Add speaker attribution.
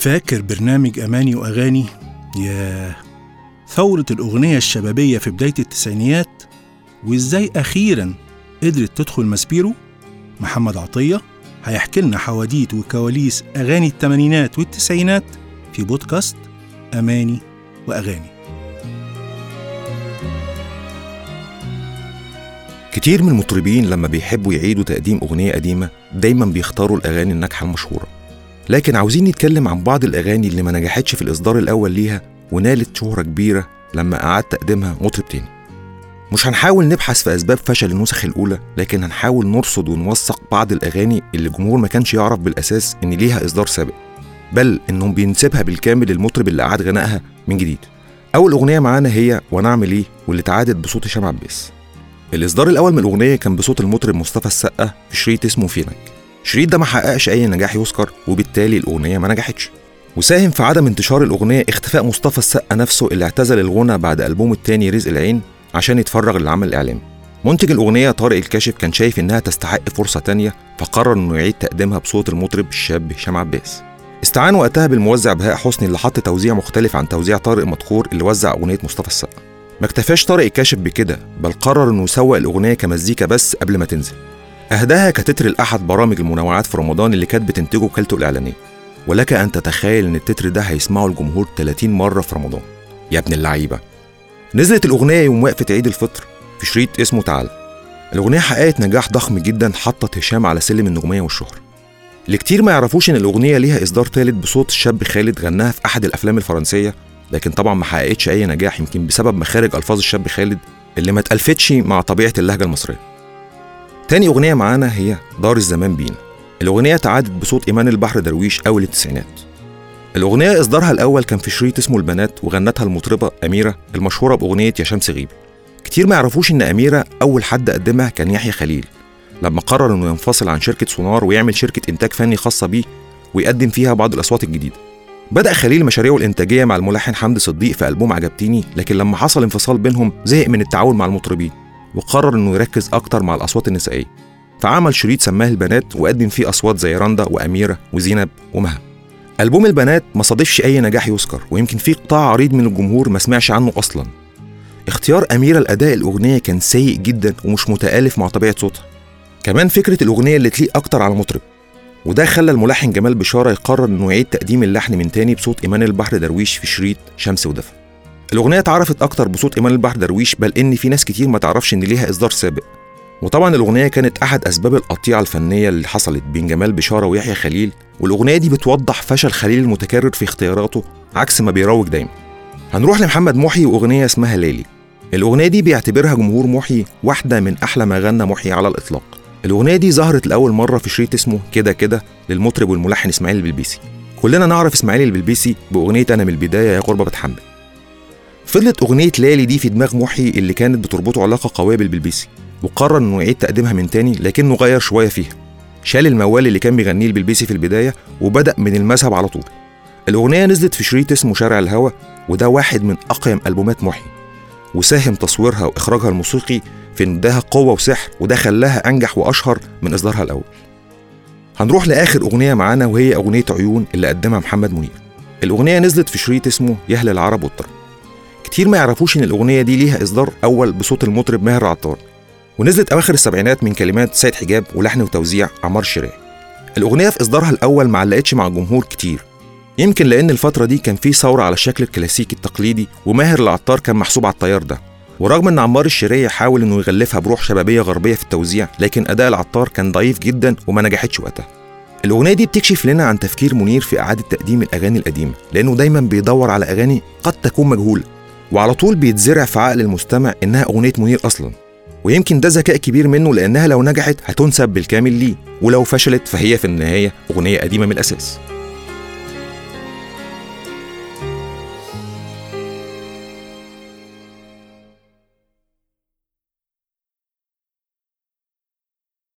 Speaker 1: فاكر برنامج أماني وأغاني؟ ياه ثورة الأغنية الشبابية في بداية التسعينيات وإزاي أخيرا قدرت تدخل ماسبيرو؟ محمد عطية هيحكي لنا حواديت وكواليس أغاني الثمانينات والتسعينات في بودكاست أماني وأغاني.
Speaker 2: كتير من المطربين لما بيحبوا يعيدوا تقديم أغنية قديمة دايما بيختاروا الأغاني الناجحة المشهورة. لكن عاوزين نتكلم عن بعض الأغاني اللي ما نجحتش في الإصدار الأول ليها ونالت شهرة كبيرة لما أعاد تقديمها مطرب تاني. مش هنحاول نبحث في أسباب فشل النسخ الأولى لكن هنحاول نرصد ونوثق بعض الأغاني اللي الجمهور ما كانش يعرف بالأساس إن ليها إصدار سابق. بل إنهم بينسبها بالكامل للمطرب اللي أعاد غنائها من جديد. أول أغنية معانا هي وأنا أعمل إيه واللي اتعادت بصوت هشام عباس. الإصدار الأول من الأغنية كان بصوت المطرب مصطفى السقا في شريط اسمه فينك. شريط ده ما حققش أي نجاح يذكر وبالتالي الأغنية ما نجحتش. وساهم في عدم انتشار الأغنية اختفاء مصطفى السقا نفسه اللي اعتزل الغنى بعد ألبومه التاني رزق العين عشان يتفرغ للعمل الإعلامي. منتج الأغنية طارق الكاشف كان شايف إنها تستحق فرصة تانية فقرر إنه يعيد تقديمها بصوت المطرب الشاب هشام عباس. استعان وقتها بالموزع بهاء حسني اللي حط توزيع مختلف عن توزيع طارق مدخور اللي وزع أغنية مصطفى السقا. ما اكتفاش طارق الكاشف بكده بل قرر إنه يسوق الأغنية كمزيكا بس قبل ما تنزل. أهداها كتتر لأحد برامج المنوعات في رمضان اللي كانت بتنتجه وكالته الإعلانية. ولك أن تتخيل إن التتر ده هيسمعه الجمهور 30 مرة في رمضان. يا ابن اللعيبة. نزلت الأغنية يوم وقفة عيد الفطر في شريط اسمه تعال. الأغنية حققت نجاح ضخم جدا حطت هشام على سلم النجومية والشهره اللي كتير ما يعرفوش إن الأغنية ليها إصدار ثالث بصوت الشاب خالد غناها في أحد الأفلام الفرنسية لكن طبعا ما حققتش أي نجاح يمكن بسبب مخارج ألفاظ الشاب خالد اللي ما اتألفتش مع طبيعة اللهجة المصرية. تاني أغنية معانا هي دار الزمان بينا. الأغنية تعادت بصوت إيمان البحر درويش أول التسعينات. الأغنية إصدارها الأول كان في شريط اسمه البنات وغنتها المطربة أميرة المشهورة بأغنية يا شمس غيبي. كتير ما يعرفوش إن أميرة أول حد قدمها كان يحيى خليل. لما قرر إنه ينفصل عن شركة سونار ويعمل شركة إنتاج فني خاصة بيه ويقدم فيها بعض الأصوات الجديدة. بدأ خليل مشاريعه الإنتاجية مع الملحن حمدي صديق في ألبوم عجبتيني لكن لما حصل انفصال بينهم زهق من التعاون مع المطربين. وقرر إنه يركز أكتر مع الأصوات النسائية. فعمل شريط سماه البنات وقدم فيه أصوات زي رندا وأميرة وزينب ومها. ألبوم البنات ما صادفش أي نجاح يذكر ويمكن في قطاع عريض من الجمهور ما سمعش عنه أصلا. اختيار أميرة لأداء الأغنية كان سيء جدا ومش متآلف مع طبيعة صوتها. كمان فكرة الأغنية اللي تليق أكتر على المطرب. وده خلى الملحن جمال بشارة يقرر إنه يعيد تقديم اللحن من تاني بصوت ايمان البحر درويش في شريط شمس ودفى الأغنية اتعرفت أكتر بصوت إيمان البحر درويش بل إن في ناس كتير ما تعرفش إن ليها إصدار سابق. وطبعا الأغنية كانت أحد أسباب القطيعة الفنية اللي حصلت بين جمال بشارة ويحيى خليل والأغنية دي بتوضح فشل خليل المتكرر في اختياراته عكس ما بيروج دايما. هنروح لمحمد محي وأغنية اسمها ليلي. الأغنية دي بيعتبرها جمهور محي واحدة من أحلى ما غنى محي على الإطلاق. الأغنية دي ظهرت لأول مرة في شريط اسمه كده كده للمطرب والملحن إسماعيل البلبيسي. كلنا نعرف إسماعيل البلبيسي بأغنية أنا من البداية يا غربة بتحمل فضلت أغنية ليالي دي في دماغ محي اللي كانت بتربطه علاقة قوية بالبلبيسي وقرر إنه يعيد تقديمها من تاني لكنه غير شوية فيها شال الموال اللي كان بيغنيه البلبيسي في البداية وبدأ من المذهب على طول الأغنية نزلت في شريط اسمه شارع الهوى وده واحد من أقيم ألبومات محي وساهم تصويرها وإخراجها الموسيقي في إن قوة وسحر وده خلاها أنجح وأشهر من إصدارها الأول. هنروح لآخر أغنية معانا وهي أغنية عيون اللي قدمها محمد منير. الأغنية نزلت في شريط اسمه يهل العرب والطرب. كتير ما يعرفوش إن الأغنية دي ليها إصدار أول بصوت المطرب ماهر عطار. ونزلت أواخر السبعينات من كلمات سيد حجاب ولحن وتوزيع عمار الشريعي. الأغنية في إصدارها الأول ما علقتش مع الجمهور كتير يمكن لأن الفترة دي كان في ثورة على الشكل الكلاسيكي التقليدي وماهر العطار كان محسوب على التيار ده ورغم إن عمار الشريعي حاول إنه يغلفها بروح شبابية غربية في التوزيع لكن أداء العطار كان ضعيف جدا وما نجحتش وقتها الأغنية دي بتكشف لنا عن تفكير منير في إعادة تقديم الأغاني القديمة لأنه دايما بيدور على أغاني قد تكون مجهوله وعلى طول بيتزرع في عقل المستمع إنها أغنية منير أصلا. ويمكن ده ذكاء كبير منه لأنها لو نجحت هتنسب بالكامل ليه ولو فشلت فهي في النهاية أغنية قديمة من الأساس.